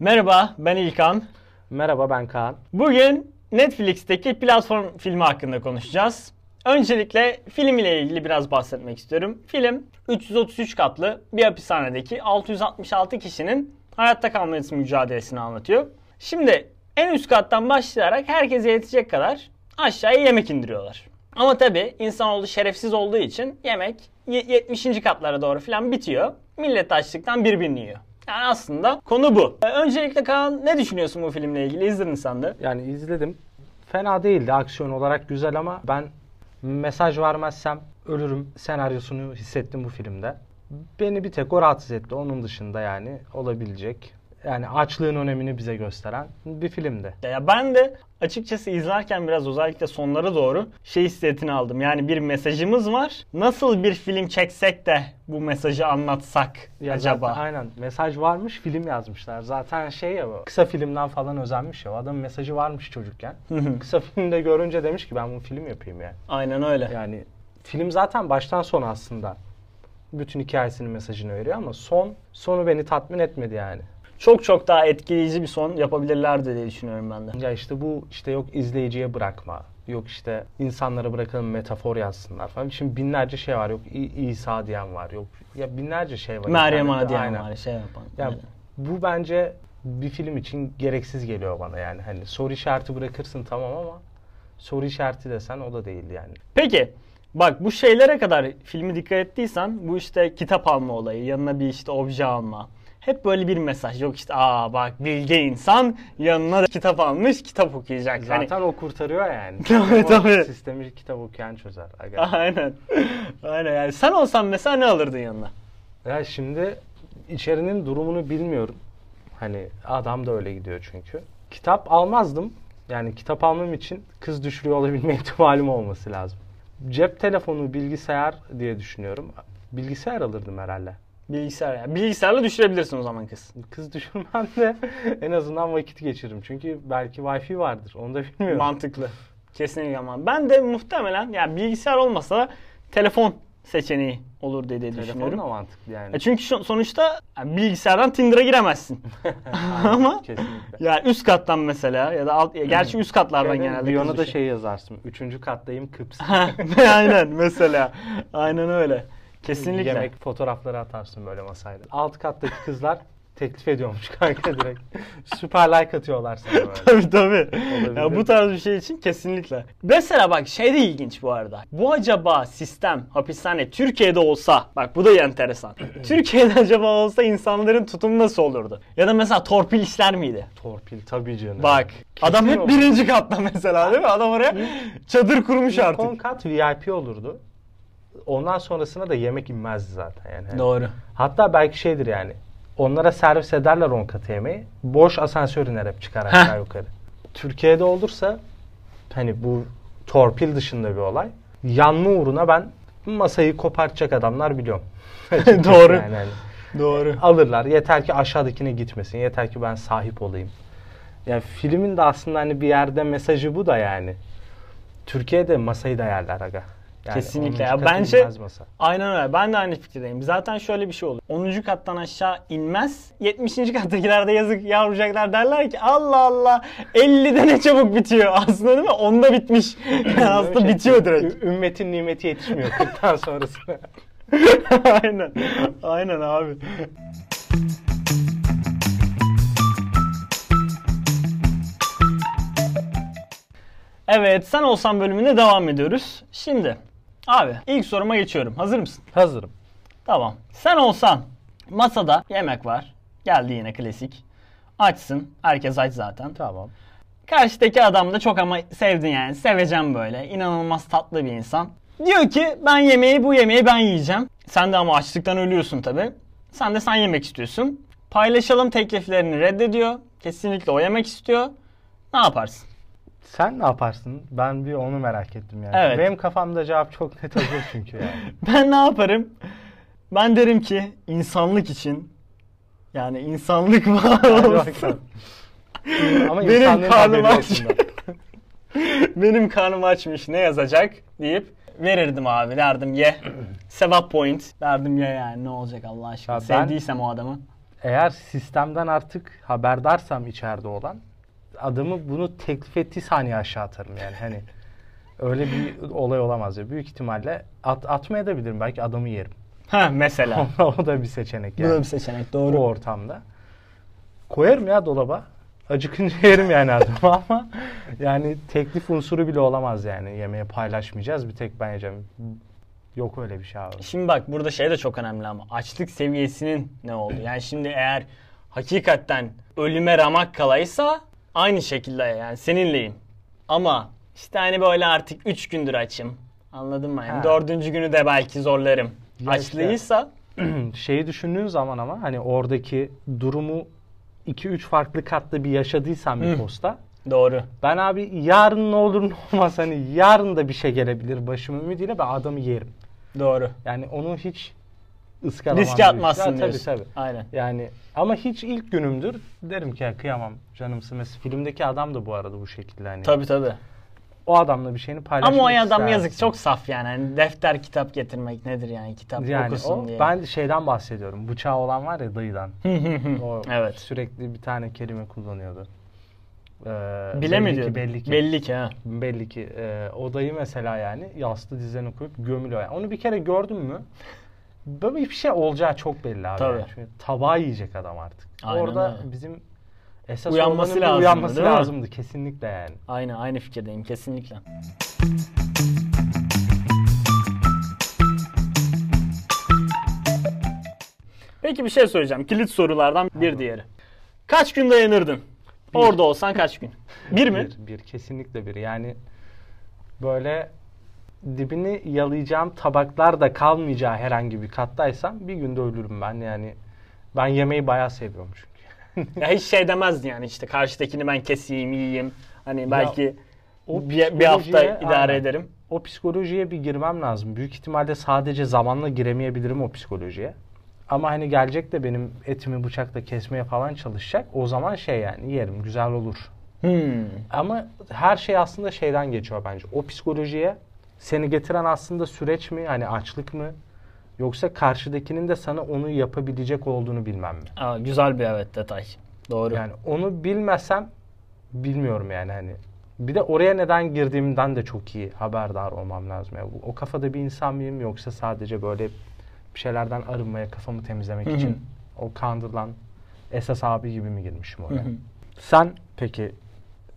Merhaba, ben İlkan. Merhaba ben Kaan. Bugün Netflix'teki platform filmi hakkında konuşacağız. Öncelikle film ile ilgili biraz bahsetmek istiyorum. Film 333 katlı bir hapishanedeki 666 kişinin hayatta kalması mücadelesini anlatıyor. Şimdi en üst kattan başlayarak herkese yetecek kadar aşağıya yemek indiriyorlar. Ama tabi insanoğlu şerefsiz olduğu için yemek 70. katlara doğru falan bitiyor. Millet açlıktan birbirini yiyor. Yani aslında konu bu. Ee, öncelikle Kaan ne düşünüyorsun bu filmle ilgili? İzledin sen de. Yani izledim. Fena değildi aksiyon olarak güzel ama ben mesaj vermezsem ölürüm senaryosunu hissettim bu filmde. Beni bir tek o rahatsız etti. Onun dışında yani olabilecek yani açlığın önemini bize gösteren bir filmdi. Ya ben de açıkçası izlerken biraz özellikle sonlara doğru şey hissiyatını aldım. Yani bir mesajımız var. Nasıl bir film çeksek de bu mesajı anlatsak ya acaba? Zaten, aynen. Mesaj varmış, film yazmışlar. Zaten şey ya bu. Kısa filmden falan özenmiş ya. O adamın mesajı varmış çocukken. kısa filmde görünce demiş ki ben bunu film yapayım yani. Aynen öyle. Yani film zaten baştan sona aslında bütün hikayesinin mesajını veriyor ama son sonu beni tatmin etmedi yani çok çok daha etkileyici bir son yapabilirlerdi diye düşünüyorum ben de. Ya işte bu işte yok izleyiciye bırakma. Yok işte insanlara bırakalım metafor yazsınlar falan. Şimdi binlerce şey var. Yok İsa diyen var. Yok ya binlerce şey var. Meryem Ana diyen aynen. var. Şey yapan. Ya bu bence bir film için gereksiz geliyor bana yani. Hani soru işareti bırakırsın tamam ama soru işareti desen o da değil yani. Peki Bak bu şeylere kadar filmi dikkat ettiysen bu işte kitap alma olayı, yanına bir işte obje alma, hep böyle bir mesaj. Yok işte aa bak bilge insan yanına da kitap almış kitap okuyacak. Zaten hani... o kurtarıyor yani. tabii tabii. Sistemi kitap okuyan çözer. Aga. Aynen. Aynen yani sen olsan mesela ne alırdın yanına? Ya şimdi içerinin durumunu bilmiyorum. Hani adam da öyle gidiyor çünkü. Kitap almazdım. Yani kitap almam için kız düşürüyor olabilme ihtimalim olması lazım. Cep telefonu, bilgisayar diye düşünüyorum. Bilgisayar alırdım herhalde. Bilgisayar yani. Bilgisayarla düşürebilirsin o zaman kız. Kız düşürmem de en azından vakit geçiririm. Çünkü belki wifi vardır. Onu da bilmiyorum. Mantıklı. Kesinlikle ama ben de muhtemelen yani bilgisayar olmasa telefon seçeneği olur diye Telefon düşünüyorum. Telefon da mantıklı yani. E çünkü sonuçta yani bilgisayardan Tinder'a giremezsin. Ama kesinlikle. yani üst kattan mesela ya da alt ya gerçi üst katlardan Şeyden, genelde. Biyona da şey yazarsın. Üçüncü kattayım Kıps. Aynen mesela. Aynen öyle. Kesinlikle. Yemek fotoğrafları atarsın böyle masayla. Alt kattaki kızlar teklif ediyormuş kanka direkt. Süper like atıyorlar sana böyle. tabii tabii. Ya bu tarz bir şey için kesinlikle. Mesela bak şey de ilginç bu arada. Bu acaba sistem, hapishane Türkiye'de olsa, bak bu da enteresan. Türkiye'de acaba olsa insanların tutumu nasıl olurdu? Ya da mesela torpil işler miydi? Torpil tabii canım. Bak Kesin adam hep birinci katta mesela değil mi? Adam oraya çadır kurmuş artık. Son kat VIP olurdu ondan sonrasına da yemek inmezdi zaten yani. Doğru. Hatta belki şeydir yani. Onlara servis ederler on katı yemeği. Boş asansör iner hep çıkar aşağı yukarı. Türkiye'de olursa hani bu torpil dışında bir olay. Yanma uğruna ben masayı kopartacak adamlar biliyorum. Doğru. Yani hani Doğru. Alırlar. Yeter ki aşağıdakine gitmesin. Yeter ki ben sahip olayım. Yani filmin de aslında hani bir yerde mesajı bu da yani. Türkiye'de masayı da yerler aga. Yani Kesinlikle ya. Bence aynen öyle. Ben de aynı fikirdeyim. Zaten şöyle bir şey olur. 10. kattan aşağı inmez. 70. kattakiler de yazık yavrucaklar derler ki Allah Allah 50'de ne çabuk bitiyor. Aslında değil mi? Onda bitmiş. aslında şey, bitiyor direkt. Ümmetin nimeti yetişmiyor 40'tan sonrasına. aynen. Aynen abi. Evet, sen olsan bölümüne devam ediyoruz. Şimdi Abi ilk soruma geçiyorum. Hazır mısın? Hazırım. Tamam. Sen olsan masada yemek var. Geldi yine klasik. Açsın. Herkes aç zaten. Tamam. Karşıdaki adam da çok ama sevdin yani. Seveceğim böyle. İnanılmaz tatlı bir insan. Diyor ki ben yemeği bu yemeği ben yiyeceğim. Sen de ama açlıktan ölüyorsun tabi. Sen de sen yemek istiyorsun. Paylaşalım tekliflerini reddediyor. Kesinlikle o yemek istiyor. Ne yaparsın? Sen ne yaparsın? Ben bir onu merak ettim yani. Evet. Benim kafamda cevap çok net hazır çünkü yani. ben ne yaparım? Ben derim ki insanlık için yani insanlık var olsun. Ama benim karnım aç. benim karnım açmış ne yazacak deyip verirdim abi derdim ye. Sevap point derdim ye yani ne olacak Allah aşkına. Ya Sevdiysem o adamı. eğer sistemden artık haberdarsam içeride olan adamı bunu teklif ettiği saniye aşağı atarım yani hani öyle bir olay olamaz ya. Büyük ihtimalle at, atmaya da bilirim belki adamı yerim. Ha mesela. o da bir seçenek Bu yani. da bir seçenek Bu doğru. ortamda. Koyarım ya dolaba. Acıkınca yerim yani adamı ama yani teklif unsuru bile olamaz yani. Yemeği paylaşmayacağız bir tek ben yiyeceğim. Yok öyle bir şey abi. Şimdi bak burada şey de çok önemli ama açlık seviyesinin ne oldu? Yani şimdi eğer hakikaten ölüme ramak kalaysa aynı şekilde yani seninleyim. Ama işte hani böyle artık 3 gündür açım. Anladın mı? Yani Ha. dördüncü günü de belki zorlarım. Ya Açlıysa Şeyi düşündüğün zaman ama hani oradaki durumu 2-3 farklı katlı bir yaşadıysan bir posta. doğru. Ben abi yarın ne olur ne olmaz hani yarın da bir şey gelebilir başım ümidiyle ben adamı yerim. Doğru. Yani onu hiç ıskalamam. Riske büyük- atmazsın Ya, tabii diyorsun. tabii. Aynen. Yani ama hiç ilk günümdür derim ki ya kıyamam canımsın. Mesela filmdeki adam da bu arada bu şekilde hani. Tabii tabii. O adamla bir şeyini paylaşmak Ama o adam istersin. yazık çok saf yani. Hani defter kitap getirmek nedir yani kitap yani okusun o, diye. ben şeyden bahsediyorum. Bıçağı olan var ya dayıdan. O Evet. sürekli bir tane kelime kullanıyordu. Ee, Bile mi belli diyor? ki, belli ki. Belli ki ha. Belli ki. Ee, o dayı mesela yani yaslı dizlerini koyup gömülüyor. Yani onu bir kere gördün mü böyle bir şey olacağı çok belli abi. Tabii. Yani. Çünkü tabağı yiyecek adam artık. Aynen Orada öyle. bizim esas Uyanması lazımdı, uyanması lazımdı kesinlikle yani. Aynı aynı fikirdeyim kesinlikle. Peki bir şey söyleyeceğim. Kilit sorulardan bir diğeri. Kaç gün dayanırdın? Bir. Orada olsan kaç gün? Bir mi? Bir, bir kesinlikle bir. Yani böyle dibini yalayacağım tabaklar da kalmayacağı herhangi bir kattaysam bir günde ölürüm ben yani. Ben yemeği bayağı seviyorum çünkü. Ya hiç şey demezdin yani işte karşıdakini ben keseyim, yiyeyim. Hani belki o bir, bir hafta idare aynen. ederim. O psikolojiye bir girmem lazım. Büyük ihtimalle sadece zamanla giremeyebilirim o psikolojiye. Ama hani gelecek de benim etimi bıçakla kesmeye falan çalışacak. O zaman şey yani yerim güzel olur. Hmm. Ama her şey aslında şeyden geçiyor bence. O psikolojiye seni getiren aslında süreç mi? Hani açlık mı? Yoksa karşıdakinin de sana onu yapabilecek olduğunu bilmem mi? Aa, güzel bir evet detay. Doğru. Yani onu bilmesem bilmiyorum yani hani. Bir de oraya neden girdiğimden de çok iyi haberdar olmam lazım. Yani o kafada bir insan mıyım yoksa sadece böyle bir şeylerden arınmaya, kafamı temizlemek Hı hı. için o kandırılan esas abi gibi mi girmişim oraya? hı. Sen peki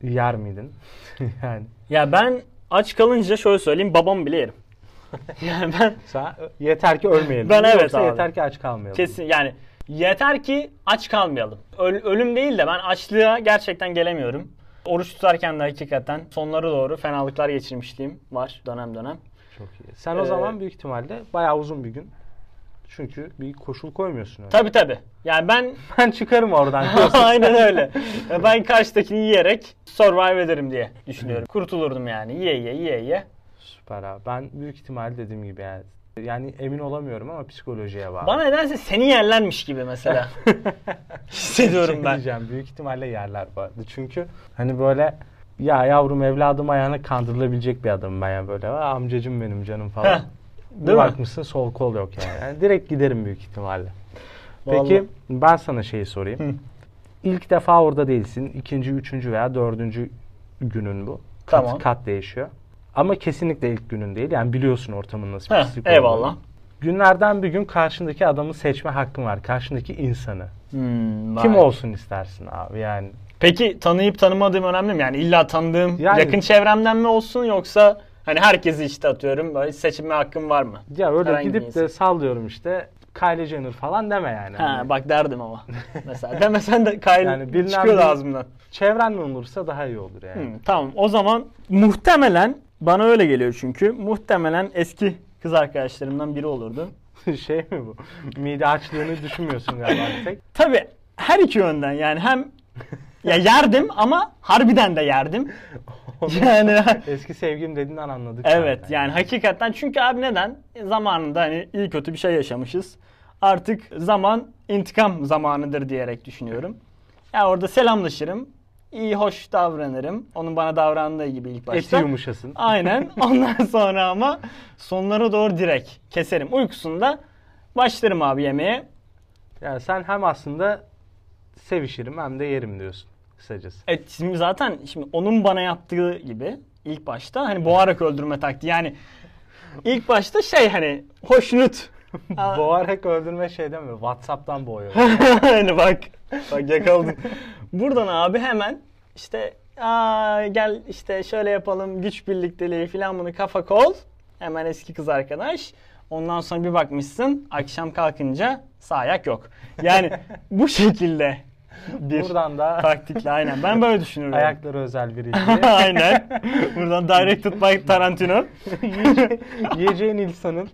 yer miydin? yani Ya ben aç kalınca şöyle söyleyeyim babam bile yerim. yani ben sen yeter ki ölmeyelim. Ben evet Yoksa abi. yeter ki aç kalmayalım. kesin yani yeter ki aç kalmayalım. Öl- ölüm değil de ben açlığa gerçekten gelemiyorum. Oruç tutarken de hakikaten sonlara doğru fenalıklar geçirmişliğim var dönem dönem. Çok iyi. Sen o Ee, zaman büyük ihtimalle bayağı uzun bir gün. Çünkü bir koşul koymuyorsun öyle. Tabi tabi. Yani ben Ben çıkarım oradan. aynen öyle. Ben karşıdakini yiyerek survive ederim diye düşünüyorum. Kurtulurdum yani. Yiye yiye yiye yiye. Süper abi. Ben büyük ihtimal dediğim gibi yani. Yani emin olamıyorum ama psikolojiye bağlı. Bana nedense seni yerlermiş gibi mesela. Hissediyorum Şey ben. diyeceğim, büyük ihtimalle yerler vardı. Çünkü hani böyle ya yavrum evladım ayağına kandırılabilecek bir adamım ben ya böyle. "Aa, amcacım benim canım falan. Bir değil mi? bakmışsın sol kol yok yani. Yani direkt giderim büyük ihtimalle. Vallahi. Peki ben sana şeyi sorayım. Hı. İlk defa orada değilsin. İkinci, üçüncü veya dördüncü günün bu. Kat, Tamam. kat değişiyor. Ama kesinlikle ilk günün değil. Yani biliyorsun ortamın nasıl pislik eyvallah. olduğunu. Günlerden bir gün karşındaki adamı seçme hakkın var. Karşındaki insanı. Hmm, Kim vay. olsun istersin abi yani. Peki tanıyıp tanımadığım önemli mi? Yani illa tanıdığım Yani- yakın çevremden mi olsun yoksa hani herkesi işte atıyorum böyle seçilme hakkım var mı? Ya öyle Herhangi gidip de sallıyorum işte Kylie Jenner falan deme yani. Ha Hani bak derdim ama. Mesela demesen de Kyle Yani çıkıyor ağzımdan. Çevrenle olursa daha iyi olur yani. Hmm, tamam o zaman muhtemelen bana öyle geliyor çünkü muhtemelen eski kız arkadaşlarımdan biri olurdu. şey mi bu? Mide açlığını düşünmüyorsun galiba tek. Tabii her iki yönden yani hem ya yerdim ama harbiden de yerdim. yani Eski sevgim dediğinden anladık. evet zaten. yani hakikaten çünkü abi neden? Zamanında hani iyi kötü bir şey yaşamışız. Artık zaman intikam zamanıdır diyerek düşünüyorum. Ya orada selamlaşırım. iyi hoş davranırım. Onun bana davrandığı gibi ilk Eti başta. yumuşasın. Aynen. Ondan sonra ama sonlara doğru direkt keserim. Uykusunda başlarım abi yemeğe. Yani sen hem aslında sevişirim hem de yerim diyorsun kısacası. Evet şimdi zaten şimdi onun bana yaptığı gibi ilk başta hani boğarak öldürme taktiği yani ilk başta şey hani hoşnut. Boğarak öldürme şey deme. Whatsapp'tan boğuyor. hani bak bak yakaladım. Buradan abi hemen işte aa, gel işte şöyle yapalım güç birlikteliği falan bunu kafa kol. Hemen eski kız arkadaş. Ondan sonra bir bakmışsın akşam kalkınca sağ ayak yok. Yani bu şekilde bir Buradan da taktikle aynen. Ben böyle düşünüyorum. ayakları özel bir ilgi. aynen. Buradan directed by Tarantino. Yiyeceğin insanın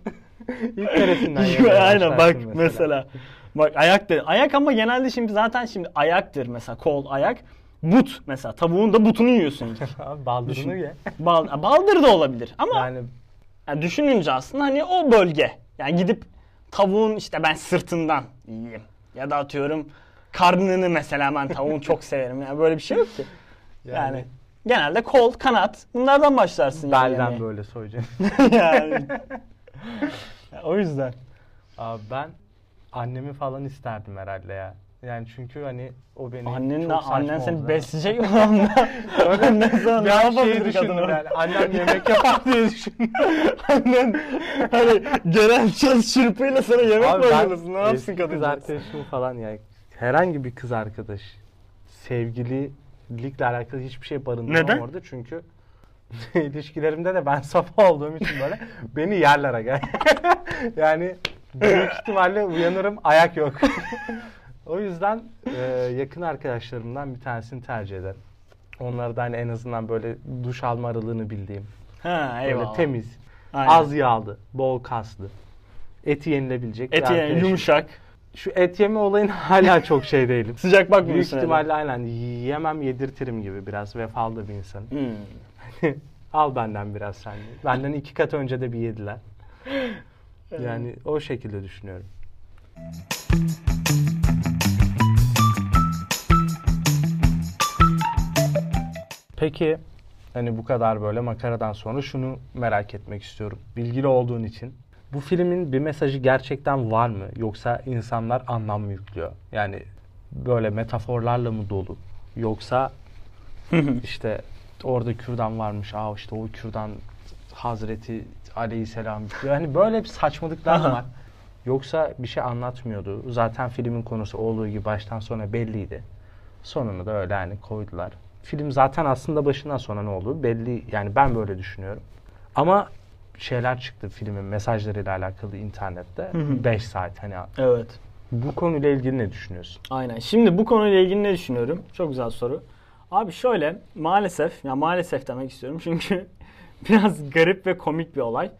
ilk keresinden yemeye aynen bak mesela. Bak ayak de. Ayak ama genelde şimdi zaten şimdi ayaktır mesela kol ayak. But mesela tavuğun da butunu yiyorsun. Abi baldırını Düşün. ye. Bal, baldır da olabilir ama Yani yani düşününce aslında hani o bölge. Yani gidip tavuğun işte ben sırtından yiyeyim. Ya da atıyorum karnını mesela ben tavuğun çok severim. Yani böyle bir şey yok ki. Yani, genelde kol, kanat bunlardan başlarsın. yani belden yemeğe. böyle soyacaksın. yani. Ya o yüzden. Abi ben annemi falan isterdim herhalde ya. Yani çünkü hani o beni Annen, çok saçma annen oldu seni ama. besleyecek olan da. Annen sana ne yapabilir kadın yani. Annem yemek yapar diye düşündüm. Annen hani gelen çalış çırpıyla sana yemek mi hazırlasın? Ne yapsın eski kadın? kız arkadaşım falan yani herhangi bir kız arkadaş sevgililikle alakalı hiçbir şey barındırmam Neden? orada çünkü ilişkilerimde de ben safa olduğum için böyle beni yerler aga. yani büyük ihtimalle uyanırım ayak yok. o yüzden e, yakın arkadaşlarımdan bir tanesini tercih ederim. Onlardan hani en azından böyle duş alma aralığını bildiğim. Ha Böyle eyvallah. temiz, Aynen. az yağlı, bol kaslı. Eti yenilebilecek. bir Et yani yumuşak. Şu et yeme olayına hala çok şey değilim. Sıcak Büyük bakmıyorsun. öyle. ihtimalle aynen yemem yedirtirim gibi biraz vefalı bir insanım. Hmm. Al benden biraz sen. de. Benden iki kat önce de bir yediler. Yani o şekilde düşünüyorum. Peki hani bu kadar böyle makaradan sonra şunu merak etmek istiyorum. Bilgili olduğun için. Bu filmin bir mesajı gerçekten var mı? Yoksa insanlar anlam mı yüklüyor? Yani böyle metaforlarla mı dolu? Yoksa işte orada kürdan varmış. Aa işte o kürdan Hazreti Aleyhisselam. Yani böyle bir saçmalıklar mı var? Yoksa bir şey anlatmıyordu. Zaten filmin konusu olduğu gibi baştan sona belliydi. Sonunu da öyle hani koydular. Film zaten aslında başından sonra ne olduğu belli. Yani ben böyle düşünüyorum. Ama şeyler çıktı filmin mesajlarıyla alakalı internette. hı. 5 saat hani Evet. bu konuyla ilgili ne düşünüyorsun? Aynen. Şimdi bu konuyla ilgili ne düşünüyorum? Çok güzel soru. Abi şöyle maalesef ya maalesef demek istiyorum çünkü biraz garip ve komik bir olay.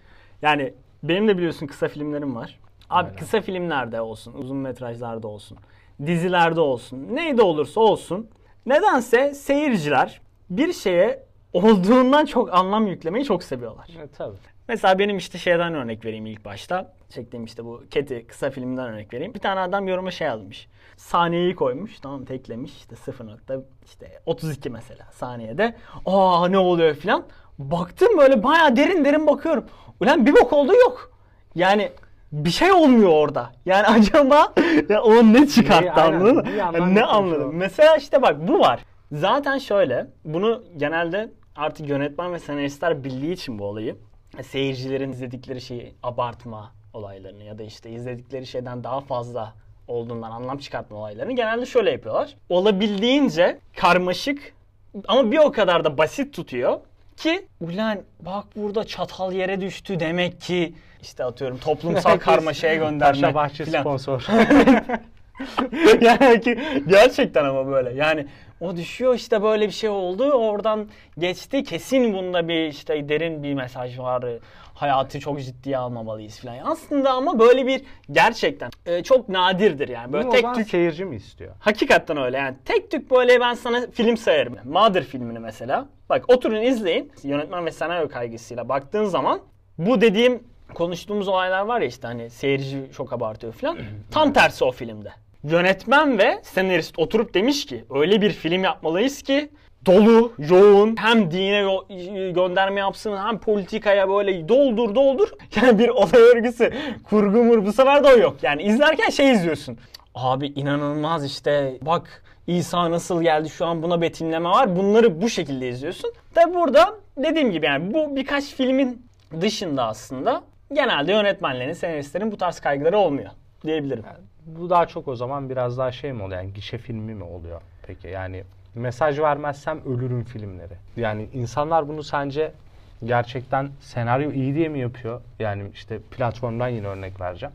Yani benim de biliyorsun kısa filmlerim var. Abi Aynen. kısa filmlerde olsun, uzun metrajlarda olsun, dizilerde olsun, neyde olursa olsun. Nedense seyirciler bir şeye olduğundan çok anlam yüklemeyi çok seviyorlar. Evet tabii. Mesela benim işte şeyden örnek vereyim ilk başta. Çektiğim işte bu Keti kısa filminden örnek vereyim. Bir tane adam yoruma şey yazmış. Saniyeyi koymuş tamam teklemiş işte 0. işte 32 mesela saniyede. Aa ne oluyor filan. Baktım böyle bayağı derin derin bakıyorum. Ulan bir bok olduğu yok. Yani bir şey olmuyor orada. Yani acaba ya o ne çıkarttı anladın mı? Yani ne anladım? o. Mesela işte bak bu var. Zaten şöyle bunu genelde artık yönetmen ve senaristler bildiği için bu olayı seyircilerin izledikleri şeyi abartma olaylarını ya da işte izledikleri şeyden daha fazla olduğundan anlam çıkartma olaylarını genelde şöyle yapıyorlar. Olabildiğince karmaşık ama bir o kadar da basit tutuyor ki ulan bak burada çatal yere düştü demek ki işte atıyorum toplumsal karmaşaya gönderme Paşa Bahçe sponsor. yani ki gerçekten ama böyle. Yani o düşüyor işte böyle bir şey oldu. Oradan geçti. Kesin bunda bir işte derin bir mesaj var. Hayatı çok ciddiye almamalıyız falan. Aslında ama böyle bir gerçekten e, çok nadirdir yani. Böyle Bunu tek tük seyirci mi istiyor? Hakikaten öyle yani. Tek tük böyle ben sana film sayarım. Mother filmini mesela. Bak oturun izleyin. Yönetmen ve senaryo kaygısıyla baktığın zaman bu dediğim konuştuğumuz olaylar var ya işte hani seyirci çok abartıyor falan. Tam tersi o filmde. Yönetmen ve senarist oturup demiş ki öyle bir film yapmalıyız ki dolu, yoğun, hem dine yo- gönderme yapsın hem politikaya böyle doldur doldur. Yani bir olay örgüsü, kurgu mur bu sefer de o yok. Yani izlerken şey izliyorsun. abi inanılmaz işte bak İsa nasıl geldi şu an buna betimleme var. Bunları bu şekilde izliyorsun. Tabi burada dediğim gibi yani bu birkaç filmin dışında aslında genelde yönetmenlerin, senaristlerin bu tarz kaygıları olmuyor diyebilirim. Bu daha çok o zaman biraz daha şey mi oluyor? Yani gişe filmi mi oluyor? Peki yani mesaj vermezsem ölürüm filmleri. Yani insanlar bunu sence gerçekten senaryo iyi diye mi yapıyor? Yani işte platformdan yine örnek vereceğim.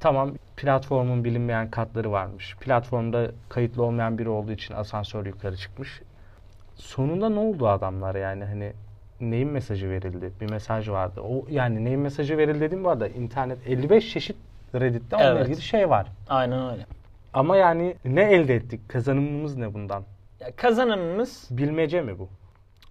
Tamam platformun bilinmeyen katları varmış. Platformda kayıtlı olmayan biri olduğu için asansör yukarı çıkmış. Sonunda ne oldu adamlar yani hani neyin mesajı verildi? Bir mesaj vardı. O yani neyin mesajı verildi dediğim bu arada internet 55 çeşit Reddit'te onunla Evet. ilgili şey var. Aynen öyle. Ama yani ne elde ettik? Kazanımımız ne bundan? Ya kazanımımız Bilmece mi bu?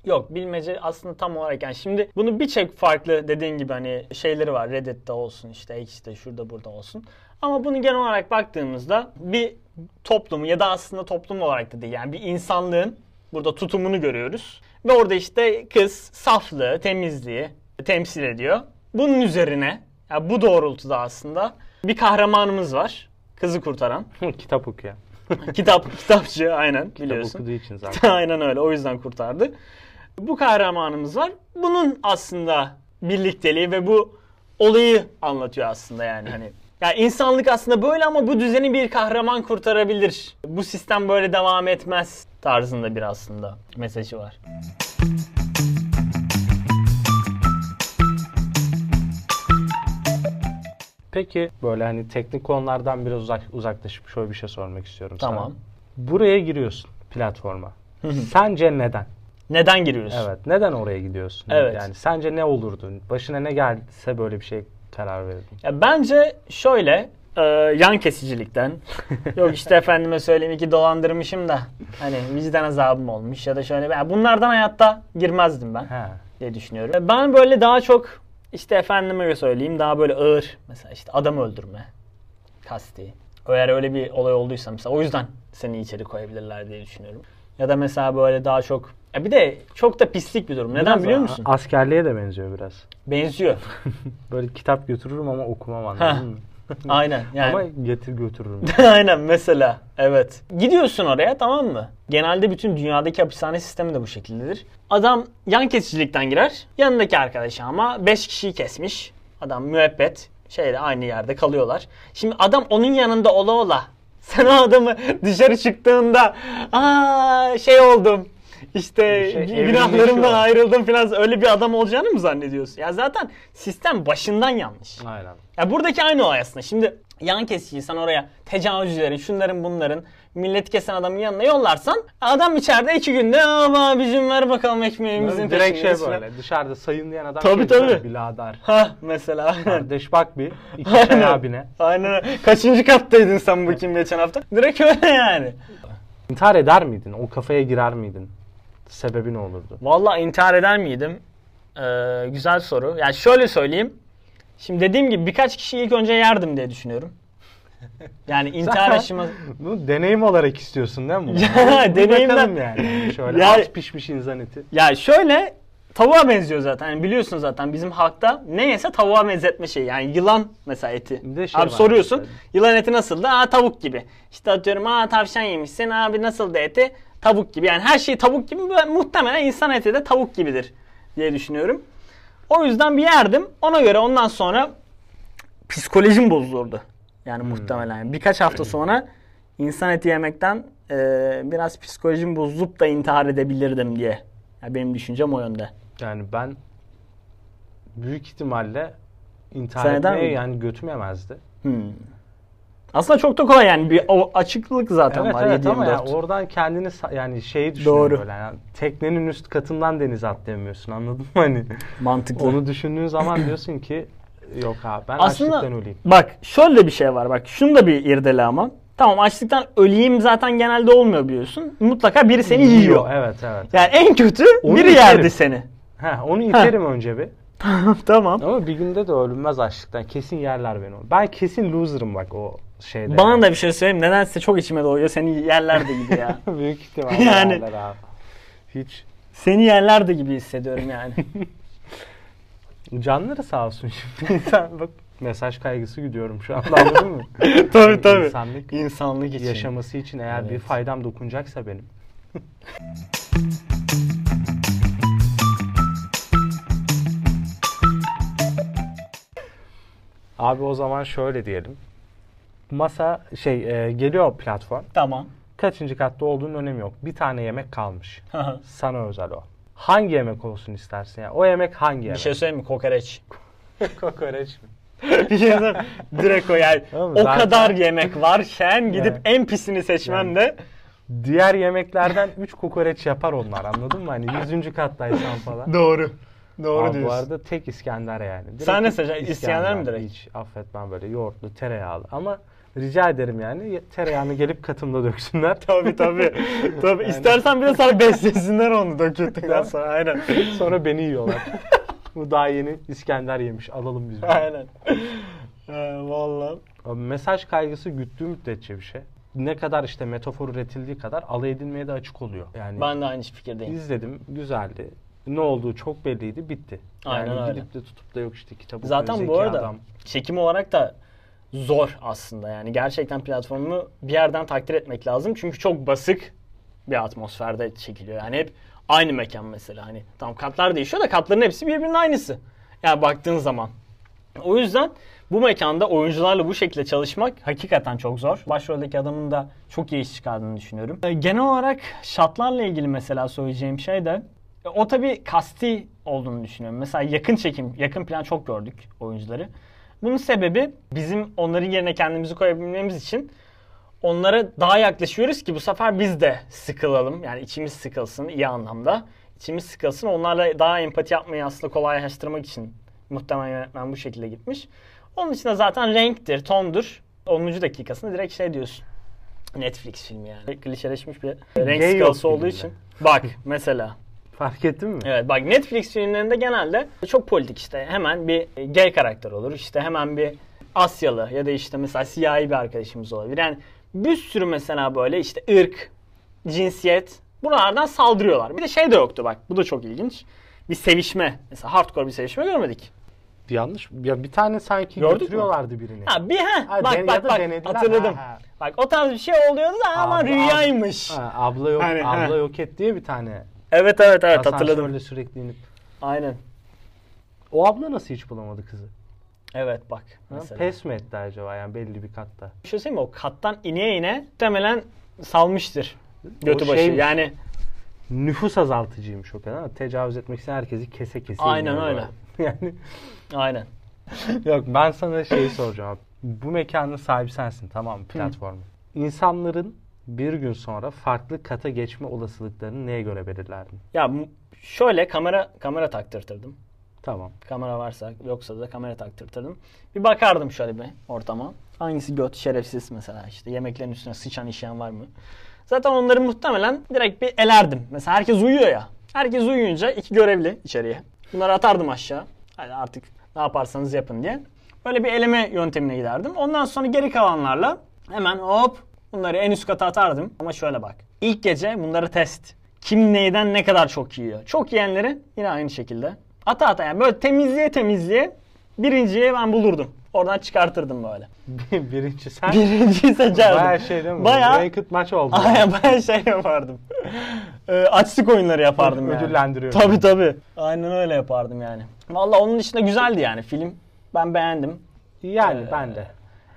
Yok bilmece aslında tam olarak yani şimdi bunu birçok farklı dediğin gibi hani şeyleri var Reddit'te olsun işte X'te şurada burada olsun. Ama bunu genel olarak baktığımızda bir toplumu ya da aslında toplum olarak da değil yani bir insanlığın burada tutumunu görüyoruz. Ve orada işte kız saflığı, temizliği temsil ediyor. Bunun üzerine yani bu doğrultuda aslında bir kahramanımız var. Kızı kurtaran. Kitap okuyor. Kitap, kitapçı aynen Kitap biliyorsun. okuduğu için zaten. Aynen öyle. O yüzden kurtardı. Bu kahramanımız var. Bunun aslında birlikteliği ve bu olayı anlatıyor aslında yani hani. Ya insanlık aslında böyle ama bu düzeni bir kahraman kurtarabilir. Bu sistem böyle devam etmez tarzında bir aslında mesajı var. Peki böyle hani teknik konulardan biraz uzak, uzaklaşıp şöyle bir şey sormak istiyorum Tamam. sana. Buraya giriyorsun platforma. Sence neden? Neden giriyorsun? Evet. Neden oraya gidiyorsun? Evet. Yani sence ne olurdu? Başına ne gelse böyle bir şey karar verirdin. Ya bence şöyle e, yan kesicilikten yok işte efendime söyleyeyim iki dolandırmışım da hani vicdan azabım olmuş ya da şöyle ben bunlardan hayatta girmezdim ben He. diye düşünüyorum. Ben böyle daha çok işte efendime söyleyeyim daha böyle ağır mesela işte adam öldürme kasti. Eğer öyle bir olay olduysa mesela o yüzden seni içeri koyabilirler diye düşünüyorum. Ya da mesela böyle daha çok ya bir de çok da pislik bir durum. Neden Biraz biliyor musun? Askerliğe de benziyor biraz. Benziyor. Böyle kitap götürürüm ama okumam anladın mı? Aynen. Yani Ama getir götürürüm. Aynen mesela. Evet. Gidiyorsun oraya tamam mı? Genelde bütün dünyadaki hapishane sistemi de bu şekildedir. Adam yan kesicilikten girer. Yanındaki arkadaşı ama 5 kişiyi kesmiş. Adam müebbet. Şeyde aynı yerde kalıyorlar. Şimdi adam onun yanında ola ola. Sen o adamı dışarı çıktığında aa şey oldum. İşte Şey, günahlarımdan ayrıldım falan öyle bir adam olacağını mı zannediyorsun? Ya zaten sistem başından yanlış. Aynen. Ya buradaki aynı olay aslında. Şimdi yan kesiciyi sen oraya tecavüzcülerin, şunların bunların millet kesen adamın yanına yollarsan adam içeride iki günde ama abicim ver bakalım ekmeğimizin Direkt şey peşindeyiz falan." böyle dışarıda sayınlayan adam Tabii, şey tabii. birader. Ha mesela. Kardeş bak bir. iki Aynen. çay abine. Aynen. Kaçıncı kattaydın sen bakayım geçen hafta? Direkt öyle yani. İntihar eder miydin? O kafaya girer miydin? Sebebi ne olurdu? Vallahi intihar eder miydim? Ee, güzel soru. Yani şöyle söyleyeyim. Şimdi dediğim gibi birkaç kişi ilk önce yerdim diye düşünüyorum. Yani intihar aşımı... Bunu deneyim olarak istiyorsun değil mi? bunu? Deneyimden- yani. Şöyle Ya- az pişmiş insan eti. Ya şöyle tavuğa benziyor zaten. Yani biliyorsun zaten bizim halkta ne yese tavuğa benzetme şeyi. Yani yılan mesela eti. Bir şey abi soruyorsun. mesela. Yılan eti nasıl da? Aa tavuk gibi. İşte atıyorum aa tavşan yemişsin. Abi nasıl da eti? Tavuk gibi. Yani her şey tavuk gibi. Böyle Muhtemelen insan eti de tavuk gibidir diye düşünüyorum. O yüzden bir yerdim. Ona göre ondan sonra psikolojim bozulurdu. Yani muhtemelen. Yani Birkaç hafta sonra insan eti yemekten e, biraz psikolojim bozulup da intihar edebilirdim diye. Yani benim düşüncem o yönde. Yani ben büyük ihtimalle intihar Sen etmeye yani götüm yemezdi. Hmm. Aslında çok da kolay yani bir o açıklık zaten Evet var evet ama 7-24. ya oradan kendini yani şeyi düşünüyorum Doğru. böyle. Yani teknenin üst katından denize atlayamıyorsun anladın mı hani? Mantıklı. Onu düşündüğün zaman diyorsun ki yok abi ben Aslında açlıktan öleyim. bak şöyle bir şey var bak şunu da bir irdele ama. Tamam açlıktan öleyim zaten genelde olmuyor biliyorsun. Mutlaka biri seni yiyor. Evet evet. Yani en kötü Onu biri iterim. yerdi seni. Heh, onu iterim önce bir. tamam. Ama bir günde de ölünmez açlıktan. Kesin yerler beni. Ben kesin loser'ım bak o şeyde. Bana da bir şey söyleyeyim. Nedense çok içime doğuyor. Seni yerler de gibi ya. Büyük ihtimalle Yani- abi. Hiç. Seni yerler de gibi hissediyorum yani. Canları sağ olsun şimdi. İnsan bak Mesaj kaygısı gidiyorum şu anda anladın mı? tabii tabii. İnsanlık İnsanlık için. yaşaması için eğer bir Evet. faydam dokunacaksa benim. Abi o zaman şöyle diyelim. Masa şey e, geliyor platform. Tamam. Kaçıncı katta olduğunun önemi yok. Bir tane yemek kalmış. Sana özel o. Hangi yemek olsun istersin ya? O yemek hangi bir yemek? şey söyleyeyim mi? Kokoreç. Kokoreç mi? bir şey söyleyeyim. Direkt o yani. Oğlum o zaten- kadar yemek varken gidip Yani- en pisini seçmem Yani- de Diğer yemeklerden 3 kokoreç yapar onlar anladın mı? Hani 100. kattaysan falan. doğru. Doğru Abi diyorsun. Bu arada tek İskender yani. Direkt Sen ne seçeceksin? İskender mi direkt? Hiç affetmem böyle yoğurtlu, tereyağlı. Ama rica ederim yani tereyağını gelip katımda döksünler. Tabii tabii. tabii. İstersen bir de sana beslesinler onu döküldükten sonra. Aynen. Sonra beni yiyorlar. bu daha yeni İskender yemiş. Alalım biz. bunu. Aynen. Ee, vallahi. Abi mesaj kaygısı güttüğü müddetçe bir şey. Ne kadar işte metafor üretildiği kadar alay edilmeye de açık oluyor. Yani Ben de aynı fikirdeyim. izledim, güzeldi. Ne olduğu çok belliydi, bitti. Aynen yani öyle. gidip de tutup da yok işte kitabı Zaten bu arada çekim olarak da zor aslında yani gerçekten platformu bir yerden takdir etmek lazım çünkü çok basık bir atmosferde çekiliyor yani hep aynı mekan mesela hani tam katlar değişiyor da katların hepsi birbirinin aynısı yani baktığın zaman o yüzden bu mekanda oyuncularla bu şekilde çalışmak hakikaten çok zor. Başroldeki adamın da çok iyi iş çıkardığını düşünüyorum. Ee, Genel olarak şatlarla ilgili mesela söyleyeceğim şey de e, o tabii kasti olduğunu düşünüyorum. Mesela yakın çekim, yakın plan çok gördük oyuncuları. Bunun sebebi bizim onların yerine kendimizi koyabilmemiz için onlara daha yaklaşıyoruz ki bu sefer biz de sıkılalım. Yani içimiz sıkılsın iyi anlamda. İçimiz sıkılsın. Onlarla daha empati yapmayı aslında kolaylaştırmak için muhtemelen yönetmen bu şekilde gitmiş. Onun için de zaten renktir, tondur. 10. dakikasında direkt şey diyorsun. Netflix filmi yani. Klişeleşmiş bir renk Gay skalası olduğu için. Bak mesela. Fark ettin mi? Evet bak Netflix filmlerinde genelde çok politik işte. Hemen bir gay karakter olur. İşte hemen bir Asyalı ya da işte mesela siyahi bir arkadaşımız olabilir. Yani bir sürü mesela böyle işte ırk, cinsiyet buralardan saldırıyorlar. Bir de şey de yoktu bak. Bu da çok ilginç. Bir sevişme. Mesela hardcore bir sevişme görmedik. Yanlış. Ya bir tane sanki Gördük mü? götürüyorlardı birini. Ha bir ha, Ha, bak den- bak bak denediler. hatırladım. Ha, ha. Bak o tarz bir şey oluyordu da ama Abla- rüyaymış. Ha, abla yok, Hani, abla ha. yok et diye bir tane. Evet evet evet hatırladım. Asansörle sürekli inip. Aynen. O abla nasıl hiç bulamadı kızı? Evet bak. Ha, Mesela. Pes mi etti acaba yani belli bir katta? Bir şey söyleyeyim mi? O kattan ineye ine muhtemelen salmıştır. Götü başı. şeymiş. Yani Nüfus azaltıcıymış o kadar ama tecavüz etmek isteyen herkesi kese kese Aynen öyle. böyle. yani aynen. yok ben sana şeyi soracağım abi. Bu mekanın sahibi sensin tamam mı platformu? İnsanların bir gün sonra farklı kata geçme olasılıklarını neye göre belirlerdin? Ya şöyle kamera kamera taktırtırdım. Tamam. Kamera varsa yoksa da kamera taktırtırdım. Bir bakardım şöyle bir ortama. Hangisi göt şerefsiz mesela işte yemeklerin üstüne sıçan işeyen var mı? Zaten onları muhtemelen direkt bir elerdim. Mesela herkes uyuyor ya. Herkes uyuyunca iki görevli içeriye. Bunları atardım aşağı. Hadi artık ne yaparsanız yapın diye. Böyle bir eleme yöntemine giderdim. Ondan sonra geri kalanlarla hemen hop bunları en üst kata atardım. Ama şöyle bak. İlk gece bunları test. Kim neyden ne kadar çok yiyor. Çok yiyenleri yine aynı şekilde. Ata ata yani böyle temizliğe temizliğe birinciyi ben bulurdum. Oradan çıkartırdım böyle. Birinci sen Birinciyi seçerdim. bayağı şey değil mi? Bayağı, Ranked maç oldu. Aynen bayağı şey yapardım. Ee, açlık oyunları yapardım yani. Ödüllendiriyor. Tabii tabii. Aynen öyle yapardım yani. Valla onun dışında güzeldi yani film. Ben beğendim. Yani Ee, ben de.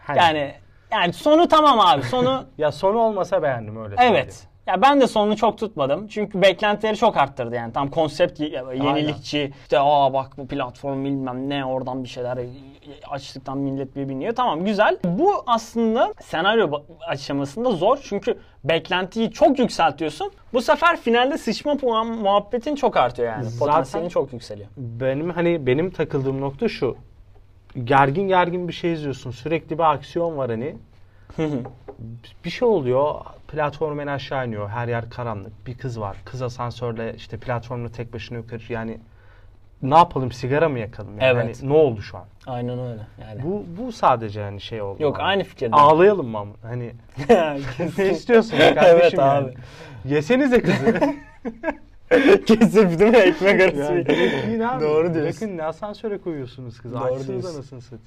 Hani- Yani yani sonu tamam abi. Sonu ya sonu olmasa beğendim öyle söyleyeyim. evet. Ya ben de sonunu çok tutmadım. Çünkü beklentileri çok arttırdı yani. Tam konsept yenilikçi. İşte aa bak bu platform bilmem ne oradan bir şeyler açlıktan millet bir biniyor. Tamam güzel. Bu aslında senaryo aşamasında zor. Çünkü beklentiyi çok yükseltiyorsun. Bu sefer finalde sıçma puan muhabbetin çok artıyor yani. Zaten- Potansiyelin çok yükseliyor. Benim hani benim takıldığım nokta şu. Gergin gergin bir şey izliyorsun. Sürekli bir aksiyon var hani. bir şey oluyor. Platform en aşağı iniyor. Her yer karanlık. Bir kız var. Kız asansörle işte platformla tek başına yukarı. Yani ne yapalım sigara mı yakalım? Yani Evet. Hani ne oldu şu an? Aynen öyle yani. Bu bu sadece hani şey oldu. Yok bana. aynı fikirdeyim. Ağlayalım mı? Hani ne istiyorsunuz kardeşim evet yani? abi. Yesenize kızı. Kesip değil mi ekmek arası? yani yiyin abi. Doğru diyorsun. Bırakın ne asansöre koyuyorsunuz kızı. Doğru Açsınız diyorsun. anasını satayım.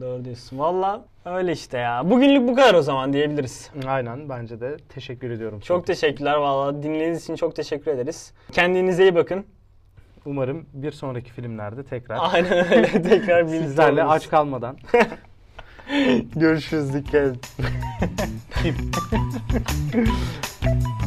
Doğru diyorsun. Valla öyle işte ya. Bugünlük bu kadar o zaman diyebiliriz. Aynen bence de teşekkür ediyorum. Çok teşekkürler valla. Dinlediğiniz için çok teşekkür ederiz. Kendinize iyi bakın. Umarım bir sonraki filmlerde tekrar Aynen öyle. Tekrar sizlerle oluruz. aç kalmadan Görüşürüz. Dikkat edin.